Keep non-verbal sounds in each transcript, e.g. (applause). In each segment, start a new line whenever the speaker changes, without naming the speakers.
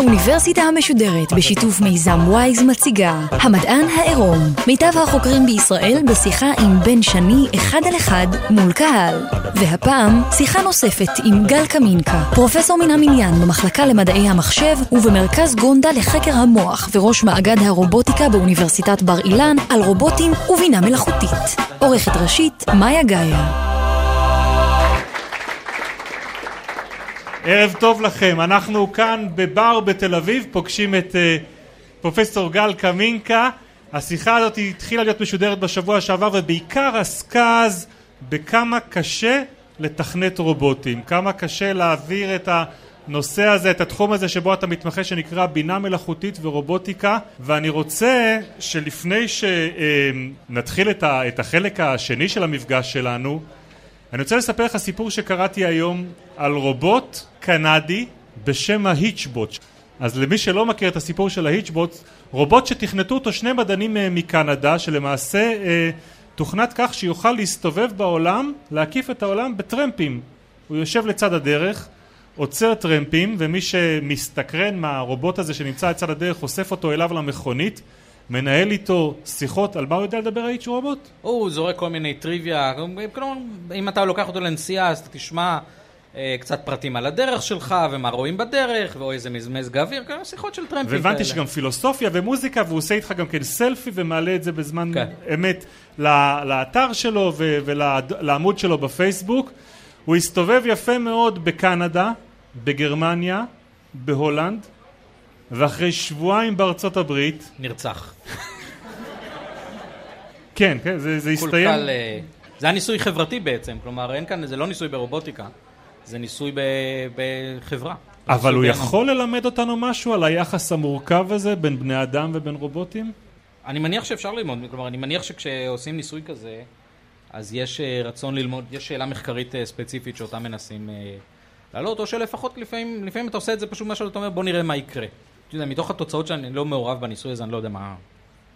האוניברסיטה המשודרת בשיתוף מיזם וויז מציגה המדען העירום מיטב החוקרים בישראל בשיחה עם בן שני אחד על אחד מול קהל. והפעם שיחה נוספת עם גל קמינקה פרופסור מן המניין במחלקה למדעי המחשב ובמרכז גונדה לחקר המוח וראש מאגד הרובוטיקה באוניברסיטת בר אילן על רובוטים ובינה מלאכותית. עורכת ראשית מאיה גאיה
ערב טוב לכם, אנחנו כאן בבר בתל אביב, פוגשים את uh, פרופסור גל קמינקה. השיחה הזאת התחילה להיות משודרת בשבוע שעבר ובעיקר עסקה אז בכמה קשה לתכנת רובוטים, כמה קשה להעביר את הנושא הזה, את התחום הזה שבו אתה מתמחה שנקרא בינה מלאכותית ורובוטיקה. ואני רוצה שלפני שנתחיל את החלק השני של המפגש שלנו אני רוצה לספר לך סיפור שקראתי היום על רובוט קנדי בשם ההיצ'בוט. אז למי שלא מכיר את הסיפור של ההיצ'בוט, רובוט שתכנתו אותו שני מדענים אה, מקנדה, שלמעשה אה, תוכנת כך שיוכל להסתובב בעולם, להקיף את העולם בטרמפים. הוא יושב לצד הדרך, עוצר טרמפים, ומי שמסתקרן מהרובוט הזה שנמצא לצד הדרך, אוסף אותו אליו למכונית. מנהל איתו שיחות, על מה הוא יודע לדבר האיץ' רובוט?
הוא זורק כל מיני טריוויה, כלומר, אם אתה לוקח אותו לנסיעה אז אתה תשמע אה, קצת פרטים על הדרך שלך, ומה רואים בדרך, ואו איזה מזג האוויר, כאלה שיחות של טרמפים
כאלה. והבנתי שגם פילוסופיה ומוזיקה, והוא עושה איתך גם כן סלפי ומעלה את זה בזמן כן. אמת לאתר שלו ולעמוד שלו בפייסבוק. הוא הסתובב יפה מאוד בקנדה, בגרמניה, בהולנד, ואחרי שבועיים בארצות הברית...
נרצח.
כן, כן, זה, זה הסתיים...
אה, זה היה ניסוי חברתי בעצם, כלומר אין כאן, זה לא ניסוי ברובוטיקה, זה ניסוי ב, בחברה.
אבל הוא יכול ללמד אותנו משהו על היחס המורכב הזה בין בני אדם ובין רובוטים?
אני מניח שאפשר ללמוד, כלומר אני מניח שכשעושים ניסוי כזה, אז יש אה, רצון ללמוד, יש שאלה מחקרית אה, ספציפית שאותה מנסים להעלות, או שלפחות לפעמים, לפעמים אתה עושה את זה פשוט מה שאתה אומר, בוא נראה מה יקרה. אתה יודע, מתוך התוצאות שאני לא מעורב בניסוי הזה, אני לא יודע מה,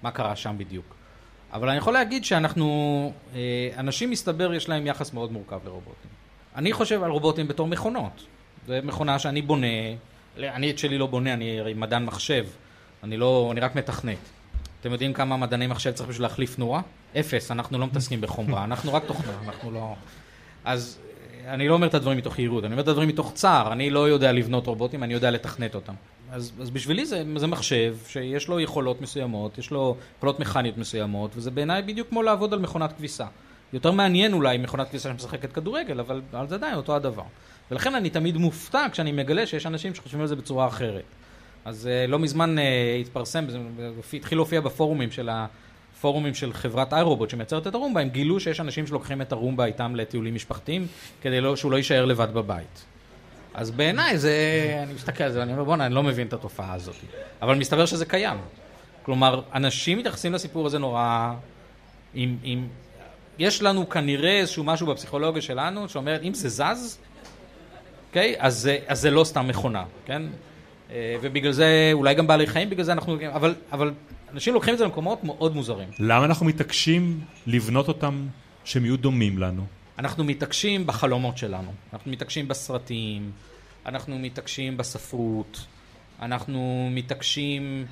מה קרה שם בדיוק. אבל אני יכול להגיד שאנחנו, אה, אנשים מסתבר יש להם יחס מאוד מורכב לרובוטים. אני חושב על רובוטים בתור מכונות. זו מכונה שאני בונה, אני את שלי לא בונה, אני מדען מחשב, אני לא, אני רק מתכנת. אתם יודעים כמה מדעני מחשב צריך בשביל להחליף נורה? אפס, אנחנו לא מתעסקים בחומרה, אנחנו רק תוכנה, אנחנו לא... אז אה, אני לא אומר את הדברים מתוך יהירות, אני אומר את הדברים מתוך צער, אני לא יודע לבנות רובוטים, אני יודע לתכנת אותם. אז, אז בשבילי זה, זה מחשב שיש לו יכולות מסוימות, יש לו יכולות מכניות מסוימות, וזה בעיניי בדיוק כמו לעבוד על מכונת כביסה. יותר מעניין אולי מכונת כביסה שמשחקת כדורגל, אבל, זה עדיין אותו הדבר. ולכן אני תמיד מופתע כשאני מגלה שיש אנשים שחושבים על זה בצורה אחרת. אז uh, לא מזמן uh, התפרסם, התחיל להופיע בפורומים של הפורומים של חברת איי-רובוט שמייצרת את הרומבה, הם גילו שיש אנשים שלוקחים את הרומבה איתם לטיולים משפחתיים, כדי לא, שהוא לא יישאר לבד בבית. אז בעיניי זה, אני מסתכל על זה ואני אומר בואנה, אני לא מבין את התופעה הזאת. אבל מסתבר שזה קיים. כלומר, אנשים מתייחסים לסיפור הזה נורא... עם, עם... יש לנו כנראה איזשהו משהו בפסיכולוגיה שלנו שאומר, אם זה זז, אוקיי? Okay, אז, אז זה לא סתם מכונה, כן? אה, ובגלל זה, אולי גם בעלי חיים, בגלל זה אנחנו... אבל, אבל אנשים לוקחים את זה למקומות מאוד מוזרים.
למה אנחנו מתעקשים לבנות אותם שהם יהיו דומים לנו?
אנחנו מתעקשים בחלומות שלנו, אנחנו מתעקשים בסרטים, אנחנו מתעקשים בספרות, אנחנו מתעקשים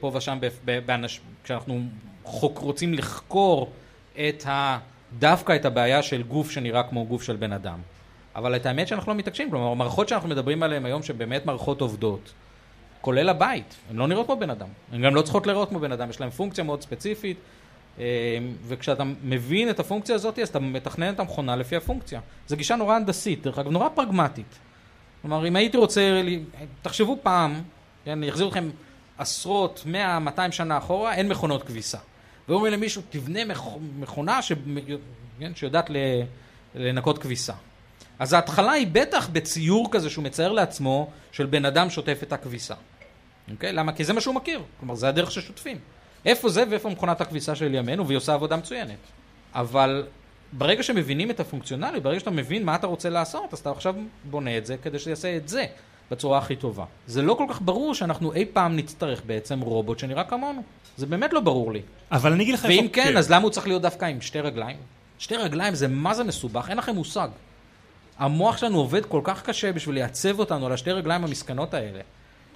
פה ושם באנש... כשאנחנו חוק... רוצים לחקור את ה... דווקא את הבעיה של גוף שנראה כמו גוף של בן אדם. אבל את האמת שאנחנו לא מתעקשים, כלומר המערכות שאנחנו מדברים עליהן היום שהן באמת מערכות עובדות, כולל הבית, הן לא נראות כמו בן אדם, הן גם לא צריכות לראות כמו בן אדם, יש להן פונקציה מאוד ספציפית, וכשאתה מבין את הפונקציה הזאת, אז אתה מתכנן את המכונה לפי הפונקציה. זו גישה נורא הנדסית, דרך אגב, נורא פרגמטית. כלומר, אם הייתי רוצה, תחשבו פעם, כן, אני אחזיר אתכם עשרות, מאה, מאתיים שנה אחורה, אין מכונות כביסה. ואומרים למישהו, תבנה מכונה ש... כן, שיודעת לנקות כביסה. אז ההתחלה היא בטח בציור כזה שהוא מצייר לעצמו של בן אדם שוטף את הכביסה. אוקיי? למה? כי זה מה שהוא מכיר. כלומר, זה הדרך ששוטפים. איפה זה ואיפה מכונת הכביסה של ימינו, והיא עושה עבודה מצוינת. אבל ברגע שמבינים את הפונקציונליות, ברגע שאתה מבין מה אתה רוצה לעשות, אז אתה עכשיו בונה את זה כדי שיעשה את זה בצורה הכי טובה. זה לא כל כך ברור שאנחנו אי פעם נצטרך בעצם רובוט שנראה כמונו. זה באמת לא ברור לי.
אבל אני אגיד לך...
ואם כן, אז למה הוא צריך להיות דווקא עם שתי רגליים? שתי רגליים זה מה זה מסובך, אין לכם מושג. המוח שלנו עובד כל כך קשה בשביל לייצב אותנו על השתי רגליים המסכנות האלה.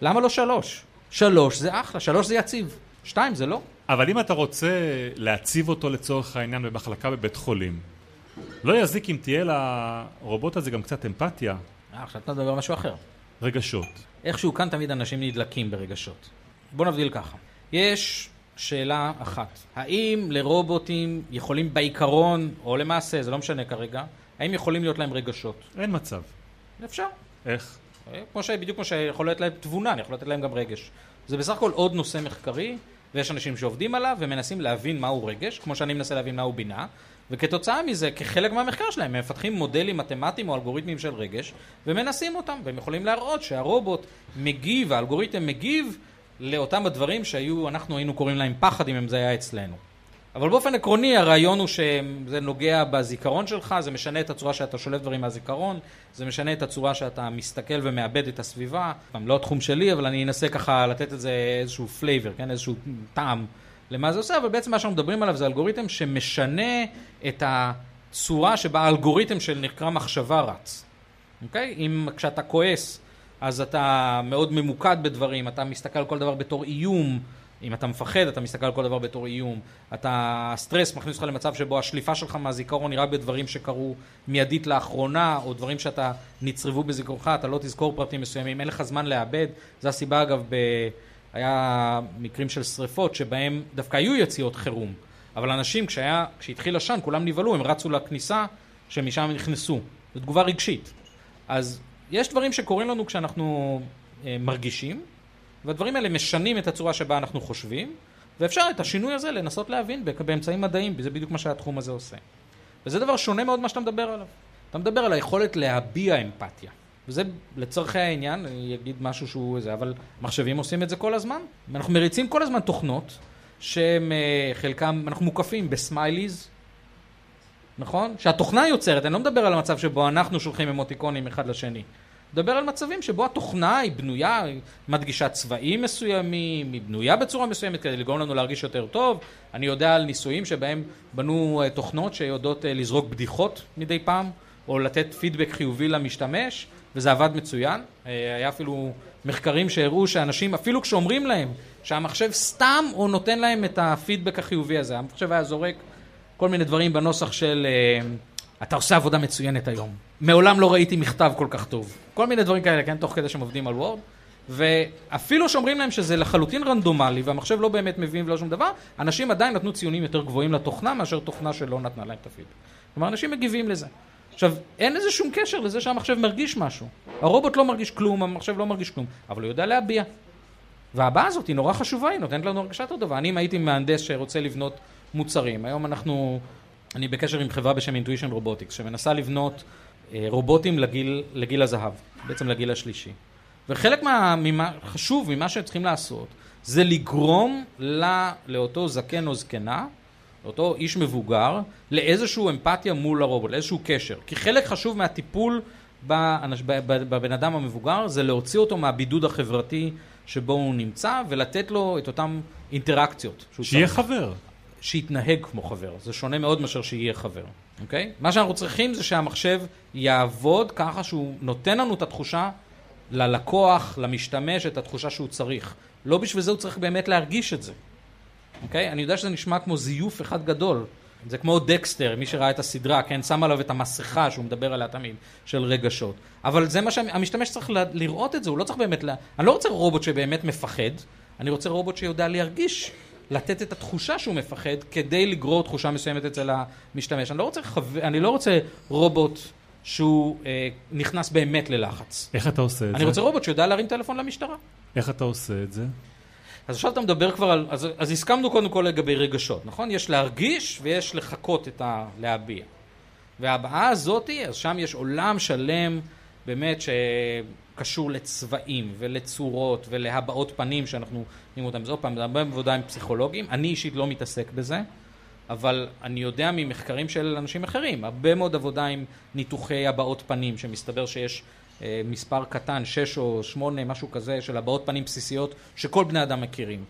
למה לא שלוש? שלוש זה אחלה, שלוש זה יציב. שתיים זה לא.
אבל אם אתה רוצה להציב אותו לצורך העניין במחלקה בבית חולים, לא יזיק אם תהיה לרובוט הזה גם קצת אמפתיה.
אה, עכשיו אתה מדבר על משהו אחר.
רגשות.
איכשהו כאן תמיד אנשים נדלקים ברגשות. בוא נבדיל ככה. יש שאלה אחת, האם לרובוטים יכולים בעיקרון, או למעשה, זה לא משנה כרגע, האם יכולים להיות להם רגשות?
אין מצב.
אפשר.
איך?
כמו ש... בדיוק כמו שיכול להיות להם תבונה, אני יכול לתת להם גם רגש. זה בסך הכל עוד נושא מחקרי, ויש אנשים שעובדים עליו ומנסים להבין מהו רגש, כמו שאני מנסה להבין מהו בינה, וכתוצאה מזה, כחלק מהמחקר שלהם, הם מפתחים מודלים מתמטיים או אלגוריתמים של רגש, ומנסים אותם, והם יכולים להראות שהרובוט מגיב, האלגוריתם מגיב לאותם הדברים שהיו, אנחנו היינו קוראים להם פחד אם זה היה אצלנו. אבל באופן עקרוני הרעיון הוא שזה נוגע בזיכרון שלך, זה משנה את הצורה שאתה שולט דברים מהזיכרון, זה משנה את הצורה שאתה מסתכל ומאבד את הסביבה. גם לא התחום שלי, אבל אני אנסה ככה לתת את זה איזשהו flavor, כן? איזשהו טעם למה זה עושה, אבל בעצם מה שאנחנו מדברים עליו זה אלגוריתם שמשנה את הצורה שבה האלגוריתם של נקרא מחשבה רץ. אוקיי? אם כשאתה כועס, אז אתה מאוד ממוקד בדברים, אתה מסתכל על כל דבר בתור איום. אם אתה מפחד, אתה מסתכל על כל דבר בתור איום. אתה, סטרס מכניס אותך למצב שבו השליפה שלך מהזיכרון היא רק בדברים שקרו מיידית לאחרונה, או דברים שאתה נצרבו בזיכרונך, אתה לא תזכור פרטים מסוימים, אין לך זמן לאבד. זו הסיבה אגב, ב... היה מקרים של שריפות שבהם דווקא היו יציאות חירום, אבל אנשים כשהיה, כשהתחיל עשן כולם נבהלו, הם רצו לכניסה שמשם נכנסו. זו תגובה רגשית. אז יש דברים שקורים לנו כשאנחנו אה, מרגישים, והדברים האלה משנים את הצורה שבה אנחנו חושבים, ואפשר את השינוי הזה לנסות להבין באמצעים מדעיים, זה בדיוק מה שהתחום הזה עושה. וזה דבר שונה מאוד ממה שאתה מדבר עליו. אתה מדבר על היכולת להביע אמפתיה. וזה לצורכי העניין, אני אגיד משהו שהוא זה, אבל מחשבים עושים את זה כל הזמן. אנחנו מריצים כל הזמן תוכנות שהם אה, חלקם, אנחנו מוקפים בסמייליז, נכון? שהתוכנה יוצרת, אני לא מדבר על המצב שבו אנחנו שולחים אמוטיקונים אחד לשני. מדבר על מצבים שבו התוכנה היא בנויה, היא מדגישה צבעים מסוימים, היא בנויה בצורה מסוימת כדי לגרום לנו להרגיש יותר טוב. אני יודע על ניסויים שבהם בנו אה, תוכנות שיודעות אה, לזרוק בדיחות מדי פעם, או לתת פידבק חיובי למשתמש, וזה עבד מצוין. אה, היה אפילו מחקרים שהראו שאנשים, אפילו כשאומרים להם שהמחשב סתם או נותן להם את הפידבק החיובי הזה, המחשב היה זורק כל מיני דברים בנוסח של אתה עושה עבודה מצוינת היום. מעולם לא ראיתי מכתב כל כך טוב. כל מיני דברים כאלה, כן? תוך כדי שהם עובדים על וורד. ואפילו שאומרים להם שזה לחלוטין רנדומלי והמחשב לא באמת מבין ולא שום דבר, אנשים עדיין נתנו ציונים יותר גבוהים לתוכנה מאשר תוכנה שלא נתנה להם את הפידבק. כלומר, אנשים מגיבים לזה. עכשיו, אין לזה שום קשר לזה שהמחשב מרגיש משהו. הרובוט לא מרגיש כלום, המחשב לא מרגיש כלום, אבל הוא יודע להביע. והבעה הזאת היא נורא חשובה, היא נותנת לנו הרגשה טובה. אני אם הייתי מהנדס שרוצה לבנות מוצרים, היום אנחנו אני בקשר עם חברה בשם אינטואישן רובוטיקס, שמנסה לבנות אה, רובוטים לגיל, לגיל הזהב, בעצם לגיל השלישי. וחלק מה, ממה, חשוב ממה שהם צריכים לעשות, זה לגרום לה, לאותו זקן או זקנה, לאותו איש מבוגר, לאיזושהי אמפתיה מול הרובוט, לאיזשהו קשר. כי חלק חשוב מהטיפול בבן אדם המבוגר זה להוציא אותו מהבידוד החברתי שבו הוא נמצא ולתת לו את אותן אינטראקציות.
שיהיה צריך. חבר.
שיתנהג כמו חבר. זה שונה מאוד מאשר שיהיה חבר, אוקיי? מה שאנחנו צריכים זה שהמחשב יעבוד ככה שהוא נותן לנו את התחושה ללקוח, למשתמש, את התחושה שהוא צריך. לא בשביל זה הוא צריך באמת להרגיש את זה, אוקיי? אני יודע שזה נשמע כמו זיוף אחד גדול. זה כמו דקסטר, מי שראה את הסדרה, כן, שם עליו את המסכה שהוא מדבר עליה תמיד, של רגשות. אבל זה מה שהמשתמש צריך לראות את זה, הוא לא צריך באמת, לה... אני לא רוצה רובוט שבאמת מפחד, אני רוצה רובוט שיודע להרגיש לתת את התחושה שהוא מפחד כדי לגרור תחושה מסוימת אצל המשתמש. אני לא רוצה, חו... אני לא רוצה רובוט שהוא אה, נכנס באמת ללחץ.
איך אתה עושה את
אני
זה?
אני רוצה רובוט שיודע להרים טלפון למשטרה.
איך אתה עושה את זה?
אז עכשיו אתה מדבר כבר על... אז, אז הסכמנו קודם כל לגבי רגשות, נכון? יש להרגיש ויש לחכות את ה... להביע. והבעה הזאתי, אז שם יש עולם שלם באמת שקשור לצבעים ולצורות ולהבעות פנים שאנחנו רואים אותם. זה עוד פעם, זה הרבה עבודה עם פסיכולוגים. אני אישית לא מתעסק בזה, אבל אני יודע ממחקרים של אנשים אחרים, הרבה מאוד עבודה עם ניתוחי הבעות פנים, שמסתבר שיש אה, מספר קטן, שש או שמונה, משהו כזה, של הבעות פנים בסיסיות שכל בני אדם מכירים.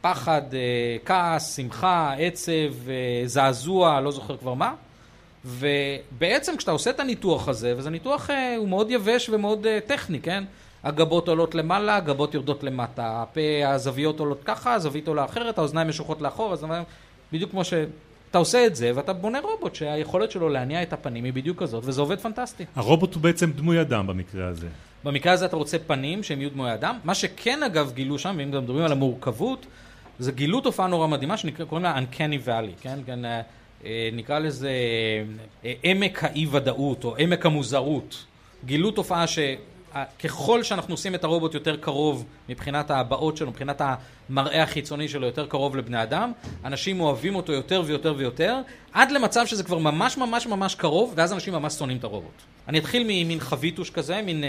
פחד, אה, כעס, שמחה, עצב, אה, זעזוע, לא זוכר כבר מה. ובעצם כשאתה עושה את הניתוח הזה, וזה ניתוח, אה, הוא מאוד יבש ומאוד אה, טכני, כן? הגבות עולות למעלה, הגבות יורדות למטה, הפה, הזוויות עולות ככה, הזווית עולה אחרת, האוזניים משוכות לאחור, אז בדיוק כמו שאתה עושה את זה, ואתה בונה רובוט שהיכולת שלו להניע את הפנים היא בדיוק כזאת, וזה עובד פנטסטי.
הרובוט הוא בעצם דמוי אדם במקרה הזה.
במקרה הזה אתה רוצה פנים שהם יהיו דמוי אדם. מה שכן אגב גילו שם, ואם גם מדברים על המורכבות, זה גילו תופעה נורא מדהימה שקוראים לה Uncanny Valley, כן? כן אה, נקרא לזה אה, עמק האי ודאות או עמק המוזרות. גילו תופעה שככל שאנחנו עושים את הרובוט יותר קרוב מבחינת ההבעות שלו, מבחינת המראה החיצוני שלו יותר קרוב לבני אדם, אנשים אוהבים אותו יותר ויותר ויותר, עד למצב שזה כבר ממש ממש ממש קרוב, ואז אנשים ממש שונאים את הרובוט. אני אתחיל ממין חביטוש כזה, מין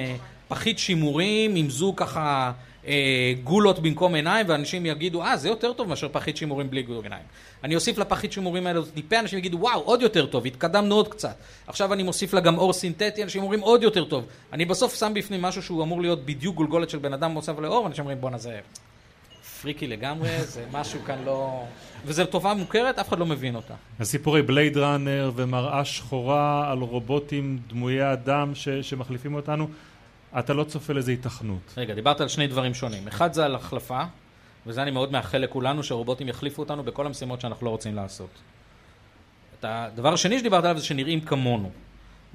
פחית שימורים עם זוג ככה אה, גולות במקום עיניים, ואנשים יגידו, אה, זה יותר טוב מאשר פחית שימורים בלי גול עיניים. אני אוסיף לפחית שימורים האלה טיפה, אנשים יגידו, וואו, עוד יותר טוב, התקדמנו עוד קצת. עכשיו אני מוסיף לה גם אור סינתטי, אנשים אומרים, עוד יותר טוב. אני בסוף שם בפנים משהו שהוא אמור להיות בדיוק גולגולת של בן אדם מוסף לאור, אנשים אומרים, בואנה, זה פריקי לגמרי, זה משהו כאן לא... וזו תופעה מוכרת, אף אחד לא מבין אותה.
הסיפורי בלייד ראנר ומראה שחורה על רובוטים דמויי אדם ש- שמחליפים אותנו. אתה לא צופה לזה התכנות.
רגע, דיברת על שני דברים שונים. אחד זה על החלפה, וזה אני מאוד מאחל לכולנו, שרובוטים יחליפו אותנו בכל המשימות שאנחנו לא רוצים לעשות. הדבר השני שדיברת עליו זה שנראים כמונו.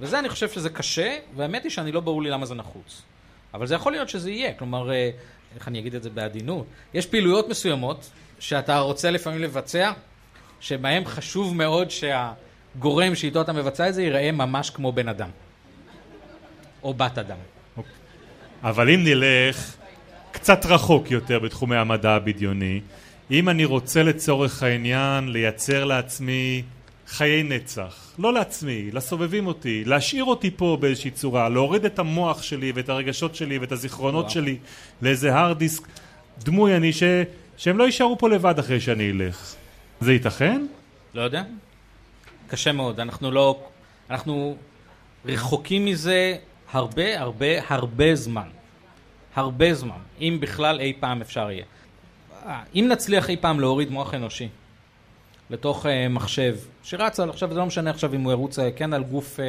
וזה אני חושב שזה קשה, והאמת היא שאני לא ברור לי למה זה נחוץ. אבל זה יכול להיות שזה יהיה, כלומר, אה, איך אני אגיד את זה בעדינות? יש פעילויות מסוימות שאתה רוצה לפעמים לבצע, שבהם חשוב מאוד שהגורם שאיתו אתה מבצע את זה ייראה ממש כמו בן אדם. או בת אדם.
אבל אם נלך קצת רחוק יותר בתחומי המדע הבדיוני, אם אני רוצה לצורך העניין לייצר לעצמי חיי נצח, לא לעצמי, לסובבים אותי, להשאיר אותי פה באיזושהי צורה, להוריד את המוח שלי ואת הרגשות שלי ואת הזיכרונות וואו. שלי לאיזה הרד דיסק דמוי אני ש... שהם לא יישארו פה לבד אחרי שאני אלך. זה ייתכן?
לא יודע. קשה מאוד. אנחנו לא... אנחנו רחוקים מזה הרבה הרבה הרבה זמן. הרבה זמן, אם בכלל אי פעם אפשר יהיה. אם נצליח אי פעם להוריד מוח אנושי לתוך uh, מחשב שרץ על, עכשיו זה לא משנה עכשיו אם הוא ירוץ uh, כן על גוף uh,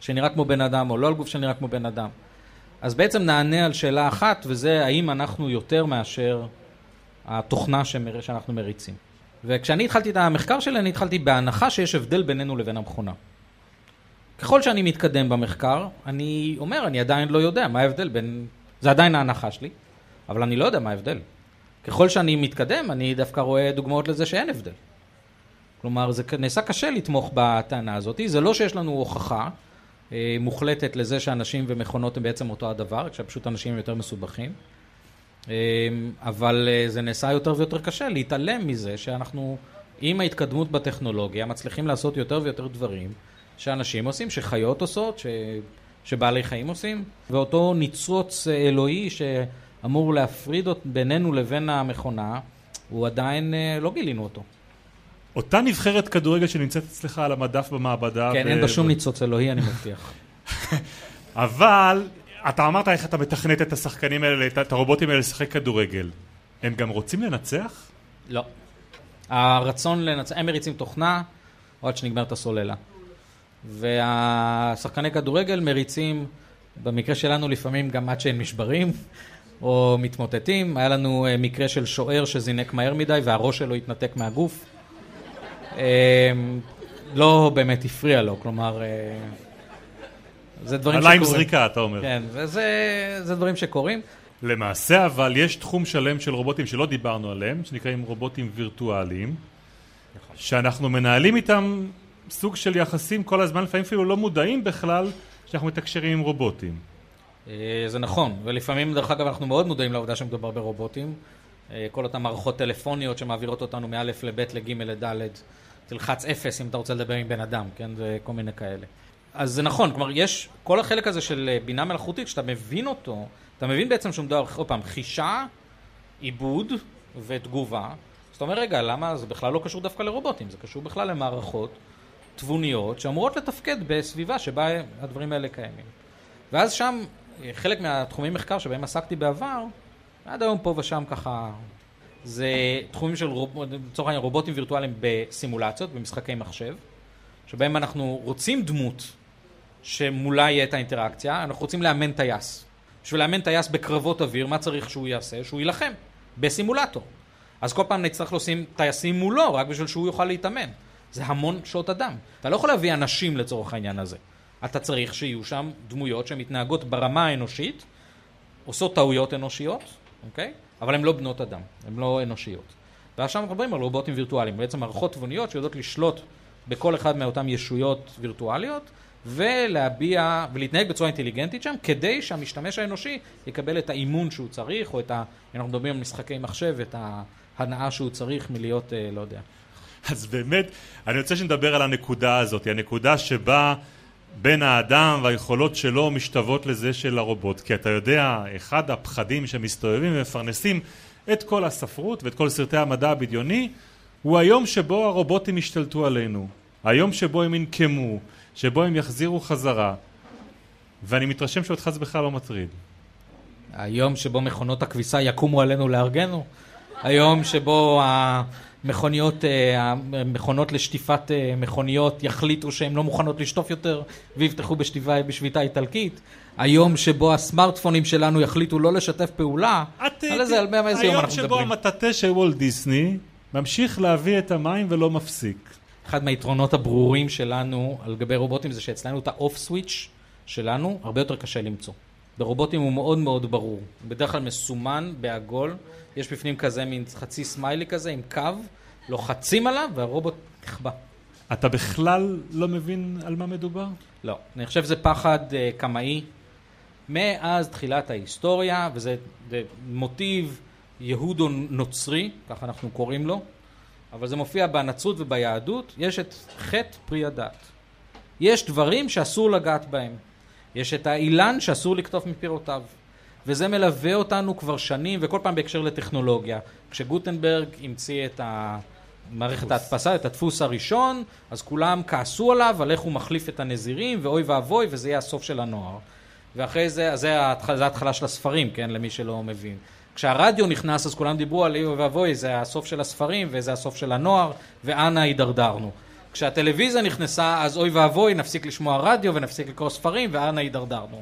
שנראה כמו בן אדם או לא על גוף שנראה כמו בן אדם אז בעצם נענה על שאלה אחת וזה האם אנחנו יותר מאשר התוכנה שמר... שאנחנו מריצים וכשאני התחלתי את המחקר שלי אני התחלתי בהנחה שיש הבדל בינינו לבין המכונה ככל שאני מתקדם במחקר, אני אומר, אני עדיין לא יודע מה ההבדל בין... זה עדיין ההנחה שלי, אבל אני לא יודע מה ההבדל. ככל שאני מתקדם, אני דווקא רואה דוגמאות לזה שאין הבדל. כלומר, זה נעשה קשה לתמוך בטענה הזאת. זה לא שיש לנו הוכחה אה, מוחלטת לזה שאנשים ומכונות הם בעצם אותו הדבר, כשפשוט אנשים יותר מסובכים. אה, אבל אה, זה נעשה יותר ויותר קשה להתעלם מזה שאנחנו, עם ההתקדמות בטכנולוגיה, מצליחים לעשות יותר ויותר דברים. שאנשים עושים, שחיות עושות, ש... שבעלי חיים עושים, ואותו ניצוץ אלוהי שאמור להפריד בינינו לבין המכונה, הוא עדיין אה, לא גילינו אותו.
אותה נבחרת כדורגל שנמצאת אצלך על המדף במעבדה.
כן, ו... אין בה שום ניצוץ אלוהי, אני מבטיח. (laughs)
אבל אתה אמרת איך אתה מתכנת את השחקנים האלה, את הרובוטים האלה לשחק כדורגל. הם גם רוצים לנצח?
לא. הרצון לנצח, הם מריצים תוכנה, או עד שנגמרת הסוללה. והשחקני כדורגל מריצים, במקרה שלנו לפעמים גם עד שהם נשברים (laughs) או מתמוטטים. היה לנו אה, מקרה של שוער שזינק מהר מדי והראש שלו התנתק מהגוף. אה, לא באמת הפריע לו, כלומר... אה, זה דברים
שקורים. עלה עם זריקה, אתה אומר.
כן, וזה דברים שקורים.
למעשה אבל יש תחום שלם של רובוטים שלא דיברנו עליהם, שנקראים רובוטים וירטואליים, נכון. שאנחנו מנהלים איתם סוג של יחסים כל הזמן, לפעמים אפילו לא מודעים בכלל שאנחנו מתקשרים עם רובוטים.
אה, זה נכון, ולפעמים דרך אגב אנחנו מאוד מודעים לעובדה שמדובר ברובוטים. אה, כל אותן מערכות טלפוניות שמעבירות אותנו מא' לב' לג' לד', תלחץ אפס אם אתה רוצה לדבר עם בן אדם, כן? זה כל מיני כאלה. אז זה נכון, כלומר יש, כל החלק הזה של אה, בינה מלאכותית, כשאתה מבין אותו, אתה מבין בעצם שהוא מדבר, עוד פעם, חישה, עיבוד ותגובה. זאת אתה אומר, רגע, למה זה בכלל לא קשור דווקא לרובוטים? זה קשור בכלל למערכות תבוניות שאמורות לתפקד בסביבה שבה הדברים האלה קיימים. ואז שם, חלק מהתחומי מחקר שבהם עסקתי בעבר, עד היום פה ושם ככה, זה תחומים של, לצורך העניין, רובוטים וירטואליים בסימולציות, במשחקי מחשב, שבהם אנחנו רוצים דמות שמולה יהיה את האינטראקציה, אנחנו רוצים לאמן טייס. בשביל לאמן טייס בקרבות אוויר, מה צריך שהוא יעשה? שהוא יילחם בסימולטור. אז כל פעם נצטרך לשים טייסים מולו, רק בשביל שהוא יוכל להתאמן. זה המון שעות אדם. אתה לא יכול להביא אנשים לצורך העניין הזה. אתה צריך שיהיו שם דמויות שמתנהגות ברמה האנושית, עושות טעויות אנושיות, אוקיי? אבל הן לא בנות אדם, הן לא אנושיות. ועכשיו אנחנו מדברים על רובוטים וירטואליים, בעצם מערכות תבוניות שיודעות לשלוט בכל אחד מאותן ישויות וירטואליות, ולהביע, ולהתנהג בצורה אינטליגנטית שם, כדי שהמשתמש האנושי יקבל את האימון שהוא צריך, או את ה... אנחנו מדברים על משחקי מחשב, את ההנאה שהוא צריך מלהיות, אה, לא יודע.
אז באמת, אני רוצה שנדבר על הנקודה הזאת, הנקודה שבה בין האדם והיכולות שלו משתוות לזה של הרובוט. כי אתה יודע, אחד הפחדים שמסתובבים ומפרנסים את כל הספרות ואת כל סרטי המדע הבדיוני, הוא היום שבו הרובוטים ישתלטו עלינו. היום שבו הם ינקמו, שבו הם יחזירו חזרה. ואני מתרשם שאותך זה בכלל לא מטריד.
היום שבו מכונות הכביסה יקומו עלינו לארגנו? היום שבו המכוניות, אה, המכונות לשטיפת אה, מכוניות יחליטו שהן לא מוכנות לשטוף יותר ויפתחו בשטיבה, בשביתה איטלקית? היום שבו הסמארטפונים שלנו יחליטו לא לשתף פעולה?
את, על איזה, על איזה יום אנחנו מדברים? היום שבו המטאטה של וולט דיסני ממשיך להביא את המים ולא מפסיק.
אחד מהיתרונות הברורים שלנו על גבי רובוטים זה שאצלנו את האוף סוויץ' שלנו הרבה יותר קשה למצוא. ברובוטים הוא מאוד מאוד ברור. בדרך כלל מסומן בעגול, יש בפנים כזה מין חצי סמיילי כזה עם קו, לוחצים עליו והרובוט נחבא.
אתה בכלל לא מבין על מה מדובר?
לא. אני חושב שזה פחד uh, קמאי. מאז תחילת ההיסטוריה, וזה מוטיב יהודו נוצרי, ככה אנחנו קוראים לו, אבל זה מופיע בנצרות וביהדות, יש את חטא פרי הדת. יש דברים שאסור לגעת בהם. יש את האילן שאסור לקטוף מפירותיו. וזה מלווה אותנו כבר שנים, וכל פעם בהקשר לטכנולוגיה. כשגוטנברג המציא את מערכת ההדפסה, את הדפוס הראשון, אז כולם כעסו עליו, על איך הוא מחליף את הנזירים, ואוי ואבוי, וזה יהיה הסוף של הנוער. ואחרי זה, אז זה ההתחלה של הספרים, כן, למי שלא מבין. כשהרדיו נכנס אז כולם דיברו על אוי ואבוי, זה הסוף של הספרים וזה הסוף של הנוער, ואנה הידרדרנו. כשהטלוויזיה נכנסה אז אוי ואבוי, נפסיק לשמוע רדיו ונפסיק לקרוא ספרים ואנה הידרדרנו.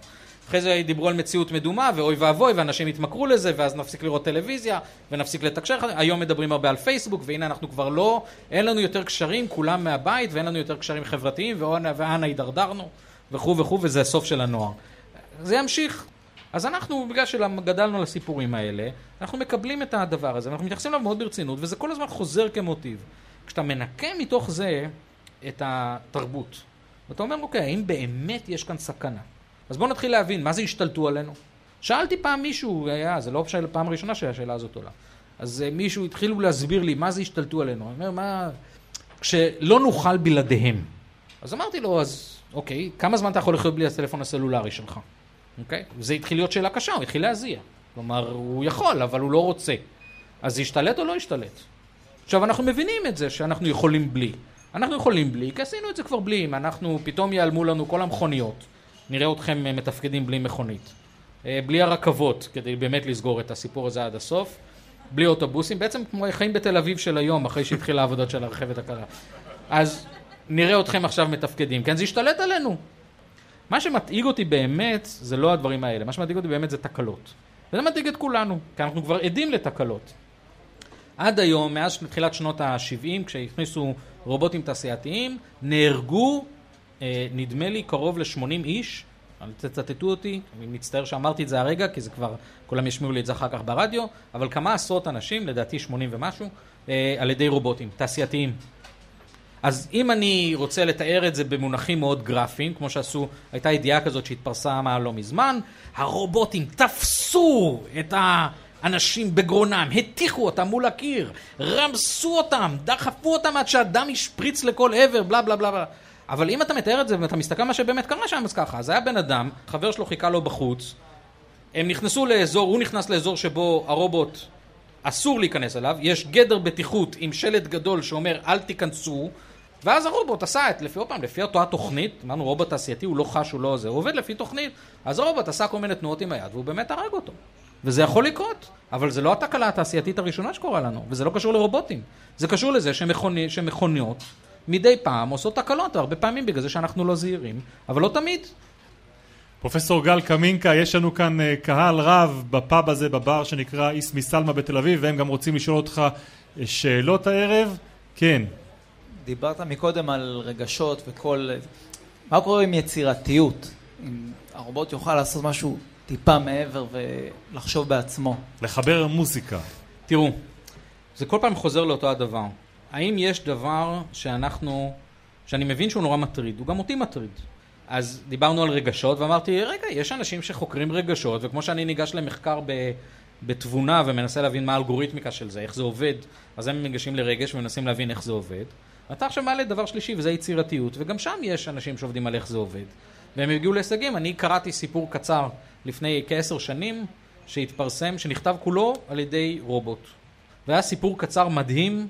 אחרי זה דיברו על מציאות מדומה ואוי ואבוי ואנשים התמכרו לזה ואז נפסיק לראות טלוויזיה ונפסיק לתקשר, היום מדברים הרבה על פייסבוק והנה אנחנו כבר לא, אין לנו יותר קשרים כולם מהבית ואין לנו יותר קשרים חברתיים ואנה הידרדרנו וכו' וכו' וזה הסוף של הנוער. זה ימשיך, אז אנחנו, בגלל שגדלנו על הסיפורים האלה, אנחנו מקבלים את הדבר הזה, ואנחנו מתייחסים אליו מאוד ברצינות, וזה כל הזמן חוזר כמוטיב. כשאתה מנקה מתוך זה את התרבות, ואתה אומר, אוקיי, האם באמת יש כאן סכנה? אז בואו נתחיל להבין, מה זה השתלטו עלינו? שאלתי פעם מישהו, היה, זה לא פעם ראשונה שהשאלה הזאת עולה. אז אה, מישהו התחילו להסביר לי, מה זה השתלטו עלינו? אני אומר, מה... כשלא נוכל בלעדיהם. אז אמרתי לו, אז אוקיי, כמה זמן אתה יכול לחיות בלי הטלפון הסלולרי שלך? אוקיי? זה התחיל להיות שאלה קשה, הוא התחיל להזיע. כלומר, הוא יכול, אבל הוא לא רוצה. אז ישתלט או לא ישתלט? עכשיו, אנחנו מבינים את זה שאנחנו יכולים בלי. אנחנו יכולים בלי, כי עשינו את זה כבר בלי. אם אנחנו, פתאום ייעלמו לנו כל המכוניות, נראה אתכם אה, מתפקדים בלי מכונית. אה, בלי הרכבות, כדי באמת לסגור את הסיפור הזה עד הסוף. בלי אוטובוסים, בעצם כמו חיים בתל אביב של היום, אחרי שהתחילה העבודות של הרכבת הקלה. אז נראה אתכם עכשיו מתפקדים, כן? זה ישתלט עלינו. מה שמדאיג אותי באמת זה לא הדברים האלה, מה שמדאיג אותי באמת זה תקלות. וזה מדאיג את כולנו, כי אנחנו כבר עדים לתקלות. עד היום, מאז תחילת שנות ה-70, כשהכניסו רובוטים תעשייתיים, נהרגו, אה, נדמה לי, קרוב ל-80 איש. אל תצטטו אותי, אני מצטער שאמרתי את זה הרגע, כי זה כבר, כולם ישמיעו לי את זה אחר כך ברדיו, אבל כמה עשרות אנשים, לדעתי 80 ומשהו, אה, על ידי רובוטים, תעשייתיים. אז אם אני רוצה לתאר את זה במונחים מאוד גרפיים, כמו שעשו, הייתה ידיעה כזאת שהתפרסמה לא מזמן, הרובוטים תפסו את האנשים בגרונם, הטיחו אותם מול הקיר, רמסו אותם, דחפו אותם עד שהדם השפריץ לכל עבר, בלה בלה בלה. אבל אם אתה מתאר את זה ואתה מסתכל מה שבאמת קרה שם, אז ככה, אז היה בן אדם, חבר שלו חיכה לו בחוץ, הם נכנסו לאזור, הוא נכנס לאזור שבו הרובוט אסור להיכנס אליו, יש גדר בטיחות עם שלט גדול שאומר אל תיכנסו, ואז הרובוט עשה את, לפי, עוד פעם, לפי אותה תוכנית, אמרנו רובוט תעשייתי, הוא לא חש, הוא לא זה, הוא עובד לפי תוכנית, אז הרובוט עשה כל מיני תנועות עם היד, והוא באמת הרג אותו. וזה יכול לקרות, אבל זה לא התקלה התעשייתית הראשונה שקורה לנו, וזה לא קשור לרובוטים. זה קשור לזה שמכוני, שמכוניות מדי פעם עושות תקלות, הרבה פעמים בגלל זה שאנחנו לא זהירים, אבל לא תמיד.
פרופסור גל קמינקה, יש לנו כאן אה, קהל רב בפאב הזה, בבר שנקרא איסמי סלמה בתל אביב, והם גם רוצים לשאול אותך אה, שאלות הערב. כן.
דיברת מקודם על רגשות וכל... מה קורה עם יצירתיות? אם הרובוט יוכל לעשות משהו טיפה מעבר ולחשוב בעצמו.
לחבר מוזיקה.
תראו, זה כל פעם חוזר לאותו הדבר. האם יש דבר שאנחנו, שאני מבין שהוא נורא מטריד, הוא גם אותי מטריד. אז דיברנו על רגשות ואמרתי, רגע, יש אנשים שחוקרים רגשות, וכמו שאני ניגש למחקר ב, בתבונה ומנסה להבין מה האלגוריתמיקה של זה, איך זה עובד, אז הם ניגשים לרגש ומנסים להבין איך זה עובד. אתה עכשיו מעלה דבר שלישי וזה יצירתיות, וגם שם יש אנשים שעובדים על איך זה עובד. והם הגיעו להישגים. אני קראתי סיפור קצר לפני כעשר שנים, שהתפרסם, שנכתב כולו על ידי רובוט. והיה סיפור קצר מדהים,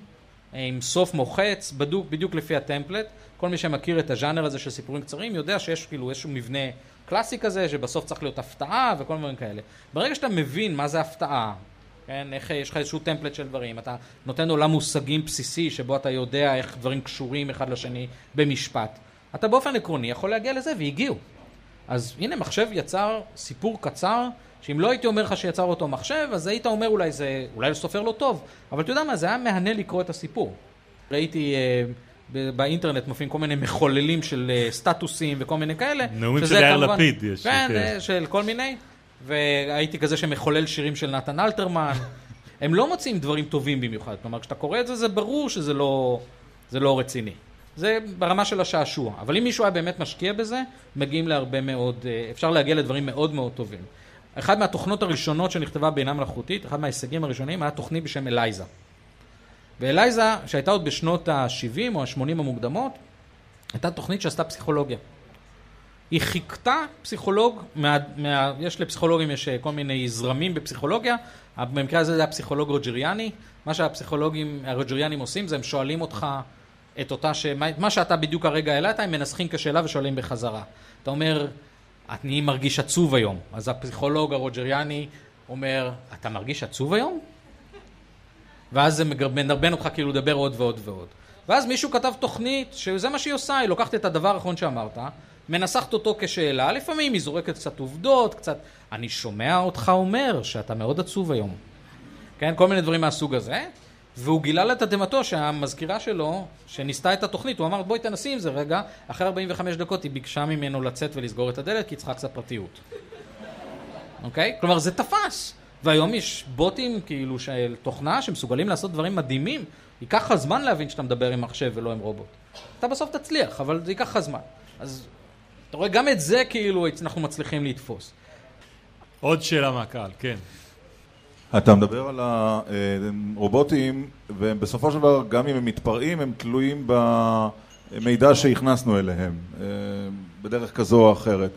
עם סוף מוחץ, בדוק בדיוק לפי הטמפלט. כל מי שמכיר את הז'אנר הזה של סיפורים קצרים יודע שיש כאילו איזשהו מבנה קלאסי כזה, שבסוף צריך להיות הפתעה וכל מיני כאלה. ברגע שאתה מבין מה זה הפתעה, כן, איך יש לך איזשהו טמפלט של דברים, אתה נותן עולם מושגים בסיסי שבו אתה יודע איך דברים קשורים אחד לשני במשפט. אתה באופן עקרוני יכול להגיע לזה, והגיעו. אז הנה, מחשב יצר סיפור קצר, שאם לא הייתי אומר לך שיצר אותו מחשב, אז היית אומר אולי זה, אולי סופר לא טוב, אבל אתה יודע מה, זה היה מהנה לקרוא את הסיפור. ראיתי אה, באינטרנט מופיעים כל מיני מחוללים של אה, סטטוסים וכל מיני כאלה.
נאומים של יאיר לפיד יש.
כן, כן, אה, של כל מיני. והייתי כזה שמחולל שירים של נתן אלתרמן. (laughs) הם לא מוצאים דברים טובים במיוחד. כלומר, כשאתה קורא את זה, זה ברור שזה לא, לא רציני. זה ברמה של השעשוע. אבל אם מישהו היה באמת משקיע בזה, מגיעים להרבה מאוד, אה, אפשר להגיע לדברים מאוד מאוד טובים. אחת מהתוכנות הראשונות שנכתבה בינה מלאכותית, אחד מההישגים הראשונים, היה תוכנית בשם אלייזה. ואלייזה, שהייתה עוד בשנות ה-70 או ה-80 המוקדמות, הייתה תוכנית שעשתה פסיכולוגיה. היא חיכתה פסיכולוג, מה, מה, יש לפסיכולוגים, יש אה, כל מיני זרמים בפסיכולוגיה, במקרה הזה זה היה פסיכולוג רוג'ריאני, מה שהפסיכולוגים הרוג'ריאנים עושים זה הם שואלים אותך את אותה, ש... מה שאתה בדיוק הרגע העלית, הם מנסחים כשאלה ושואלים בחזרה. אתה אומר, אני מרגיש עצוב היום. אז הפסיכולוג הרוג'ריאני אומר, אתה מרגיש עצוב היום? ואז זה מדרבן אותך כאילו לדבר עוד ועוד ועוד. ואז מישהו כתב תוכנית שזה מה שהיא עושה, היא לוקחת את הדבר האחרון שאמרת, מנסחת אותו כשאלה, לפעמים היא זורקת קצת עובדות, קצת... אני שומע אותך אומר שאתה מאוד עצוב היום. כן, כל מיני דברים מהסוג הזה. והוא גילה לתדהמתו שהמזכירה שלו, שניסתה את התוכנית, הוא אמר בואי תנסי עם זה רגע, אחרי 45 דקות היא ביקשה ממנו לצאת ולסגור את הדלת כי היא צריכה קצת פרטיות. אוקיי? Okay? כלומר זה תפס. והיום יש בוטים כאילו של תוכנה שמסוגלים לעשות דברים מדהימים. ייקח לך זמן להבין שאתה מדבר עם מחשב ולא עם רובוט. אתה בסוף תצליח, אבל זה ייקח לך זמן. אז אתה רואה, גם את זה כאילו אנחנו מצליחים לתפוס.
עוד שאלה מהקהל, כן.
אתה מדבר על הרובוטים, ובסופו של דבר, גם אם הם מתפרעים, הם תלויים במידע שהכנסנו אליהם, אה, בדרך כזו או אחרת.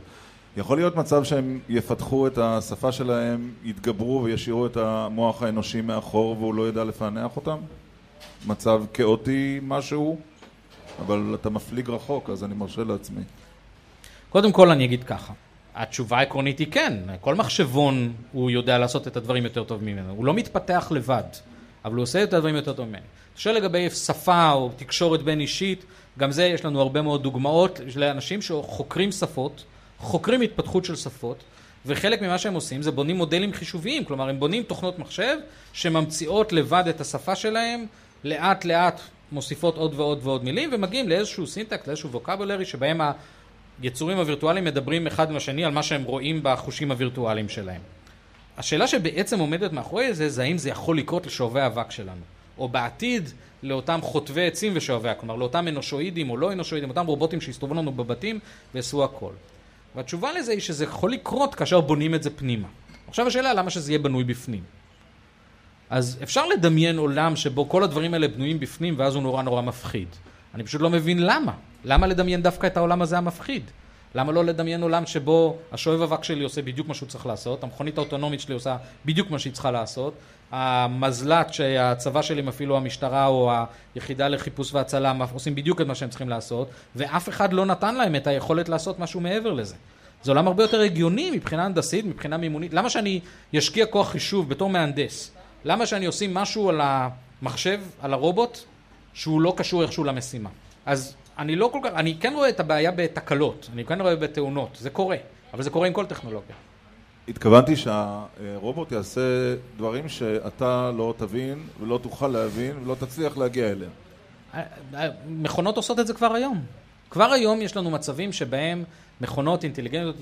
יכול להיות מצב שהם יפתחו את השפה שלהם, יתגברו וישאירו את המוח האנושי מאחור והוא לא ידע לפענח אותם? מצב כאוטי משהו, אבל אתה מפליג רחוק, אז אני מרשה לעצמי.
קודם כל אני אגיד ככה, התשובה העקרונית היא כן, כל מחשבון הוא יודע לעשות את הדברים יותר טוב ממנו, הוא לא מתפתח לבד, אבל הוא עושה את הדברים יותר טוב ממנו. שואל לגבי שפה או תקשורת בין אישית, גם זה יש לנו הרבה מאוד דוגמאות לאנשים שחוקרים שפות, חוקרים התפתחות של שפות, וחלק ממה שהם עושים זה בונים מודלים חישוביים, כלומר הם בונים תוכנות מחשב שממציאות לבד את השפה שלהם, לאט לאט מוסיפות עוד ועוד ועוד מילים ומגיעים לאיזשהו סינטקט, לאיזשהו ווקבולרי שבהם היצורים הווירטואליים מדברים אחד עם השני על מה שהם רואים בחושים הווירטואליים שלהם. השאלה שבעצם עומדת מאחורי זה, זה האם זה יכול לקרות לשואבי האבק שלנו, או בעתיד לאותם חוטבי עצים ושואבי, כלומר לאותם אנושואידים או לא אנושואידים, אותם רובוטים שיסתובבו לנו בבתים ויעשו הכל. והתשובה לזה היא שזה יכול לקרות כאשר בונים את זה פנימה. עכשיו השאלה למה שזה יהיה בנוי בפנים. אז אפשר לדמיין עולם שבו כל הדברים האלה בנויים בפנים ואז הוא נורא נורא מפחיד. אני פשוט לא מבין למה. למה לדמיין דווקא את העולם הזה המפחיד? למה לא לדמיין עולם שבו השואב אבק שלי עושה בדיוק מה שהוא צריך לעשות, המכונית האוטונומית שלי עושה בדיוק מה שהיא צריכה לעשות, המזל"ט שהצבא שלי מפעיל או המשטרה או היחידה לחיפוש והצלה עושים בדיוק את מה שהם צריכים לעשות, ואף אחד לא נתן להם את היכולת לעשות משהו מעבר לזה. זה עולם הרבה יותר הגיוני מבחינה הנדסית, מבחינה מימונית. למה שאני אשקיע כוח חישוב בתור מהנדס? למה שאני אשים משהו על המחשב, על הרובוט, שהוא לא קשור איכשהו למשימה? אז אני לא כל כך, אני כן רואה את הבעיה בתקלות, אני כן רואה בתאונות, זה קורה, אבל זה קורה עם כל טכנולוגיה.
התכוונתי שהרובוט יעשה דברים שאתה לא תבין ולא תוכל להבין ולא תצליח להגיע אליהם.
מכונות עושות את זה כבר היום. כבר היום יש לנו מצבים שבהם מכונות אינטליגנטיות,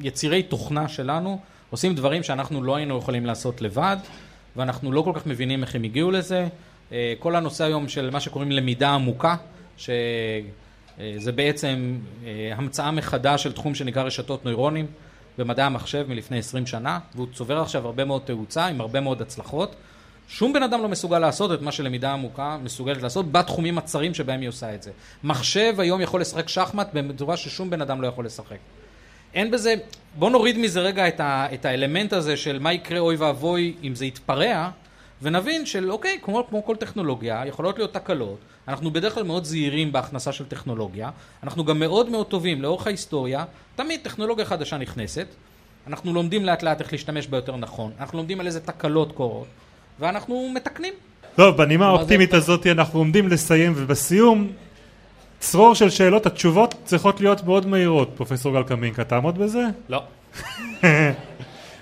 יצירי תוכנה שלנו, עושים דברים שאנחנו לא היינו יכולים לעשות לבד, ואנחנו לא כל כך מבינים איך הם הגיעו לזה. אה, כל הנושא היום של מה שקוראים למידה עמוקה, שזה בעצם אה, המצאה מחדש של תחום שנקרא רשתות נוירונים במדעי המחשב מלפני 20 שנה, והוא צובר עכשיו הרבה מאוד תאוצה עם הרבה מאוד הצלחות. שום בן אדם לא מסוגל לעשות את מה שלמידה עמוקה מסוגלת לעשות בתחומים הצרים שבהם היא עושה את זה. מחשב היום יכול לשחק שחמט בצורה ששום בן אדם לא יכול לשחק. אין בזה, בוא נוריד מזה רגע את, ה, את האלמנט הזה של מה יקרה אוי ואבוי אם זה יתפרע, ונבין של אוקיי, כמו, כמו כל טכנולוגיה, יכולות להיות תקלות, אנחנו בדרך כלל מאוד זהירים בהכנסה של טכנולוגיה, אנחנו גם מאוד מאוד טובים לאורך ההיסטוריה, תמיד טכנולוגיה חדשה נכנסת, אנחנו לומדים לאט לאט איך להשתמש בה יותר נכון, אנחנו לומדים על איזה תקלות קורות, ואנחנו מתקנים.
טוב, בנימה האופטימית זה... הזאת אנחנו עומדים לסיים, ובסיום, צרור של שאלות, התשובות צריכות להיות מאוד מהירות. פרופסור גל קמינקה, תעמוד בזה?
לא. (laughs)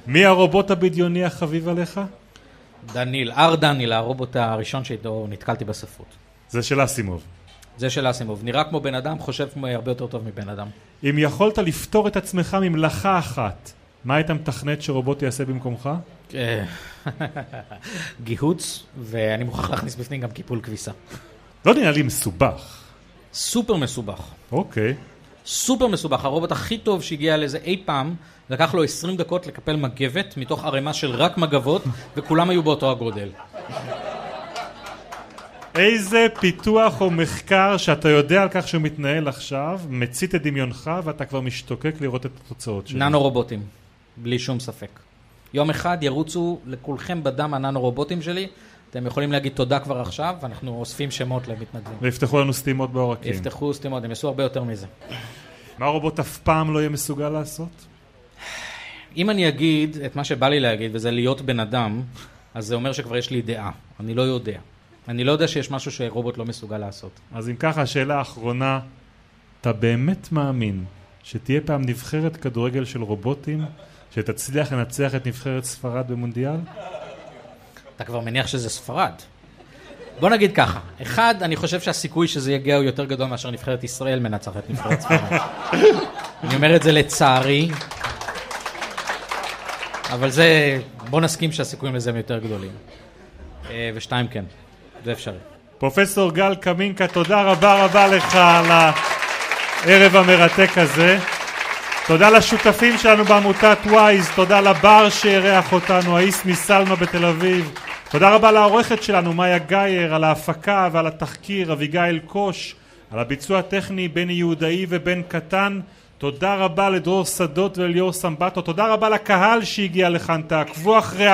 מי הרובוט הבדיוני החביב עליך?
דניל, אר דניל, הרובוט הראשון שאיתו נתקלתי בספרות.
זה של אסימוב.
זה של אסימוב. נראה כמו בן אדם, חושב כמו הרבה יותר טוב מבן אדם.
אם יכולת לפתור את עצמך ממלאכה אחת, מה היית מתכנת שרובוט יעשה במקומך? אה, (laughs)
גיהוץ, ואני מוכרח להכניס בפנים גם קיפול כביסה.
לא נראה לי מסובך.
סופר מסובך.
אוקיי.
סופר מסובך, הרובוט הכי טוב שהגיע לזה אי פעם, לקח לו 20 דקות לקפל מגבת מתוך ערימה של רק מגבות, וכולם היו באותו הגודל.
איזה פיתוח או מחקר שאתה יודע על כך שהוא מתנהל עכשיו, מצית את דמיונך ואתה כבר משתוקק לראות את התוצאות שלו?
ננו רובוטים, בלי שום ספק. יום אחד ירוצו לכולכם בדם הננו רובוטים שלי, אתם יכולים להגיד תודה כבר עכשיו, ואנחנו אוספים שמות למתנדבים.
ויפתחו לנו סתימות בעורקים.
יפתחו סתימות, הם יעשו הרבה יותר מזה.
מה הרובוט אף פעם לא יהיה מסוגל לעשות?
אם אני אגיד את מה שבא לי להגיד, וזה להיות בן אדם, אז זה אומר שכבר יש לי דעה. אני לא יודע. אני לא יודע שיש משהו שרובוט לא מסוגל לעשות.
אז אם ככה, השאלה האחרונה, אתה באמת מאמין שתהיה פעם נבחרת כדורגל של רובוטים, שתצליח לנצח את נבחרת ספרד במונדיאל?
אתה כבר מניח שזה ספרד. בוא נגיד ככה, אחד, אני חושב שהסיכוי שזה יגיע הוא יותר גדול מאשר נבחרת ישראל מנצחת נבחרת ספרד. (laughs) אני אומר את זה לצערי, אבל זה, בוא נסכים שהסיכויים לזה הם יותר גדולים. אה, ושתיים כן, זה אפשרי.
פרופסור גל קמינקה, תודה רבה רבה לך על הערב המרתק הזה. תודה לשותפים שלנו בעמותת וויז, תודה לבר שאירח אותנו, האיס מסלמה בתל אביב. תודה רבה לעורכת שלנו, מאיה גייר, על ההפקה ועל התחקיר, אביגיל קוש, על הביצוע הטכני, בני יהודאי ובן קטן. תודה רבה לדרור שדות ולליאור סמבטו, תודה רבה לקהל שהגיע לכאן, תעקבו אחרי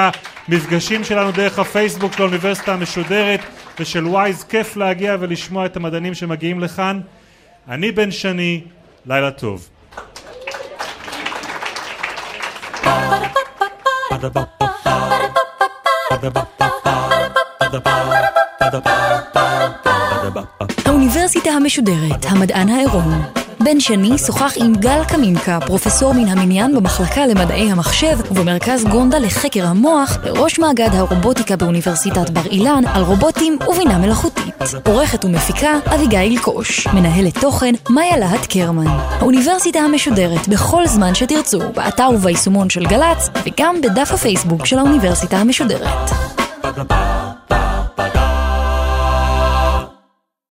המפגשים שלנו דרך הפייסבוק של האוניברסיטה המשודרת ושל וויז, כיף להגיע ולשמוע את המדענים שמגיעים לכאן. אני בן שני, לילה טוב.
האוניברסיטה המשודרת, המדען העירום. בן שני שוחח עם גל קמינקה, פרופסור מן המניין במחלקה למדעי המחשב ובמרכז גונדה לחקר המוח, וראש מאגד הרובוטיקה באוניברסיטת בר אילן, על רובוטים ובינה מלאכותית. עורכת ומפיקה אביגיל קוש. מנהלת תוכן מאיה להט קרמן. האוניברסיטה המשודרת בכל זמן שתרצו, באתר וביישומון של גל"צ, וגם בדף הפייסבוק של האוניברסיטה המשודרת. Ba-da-ba.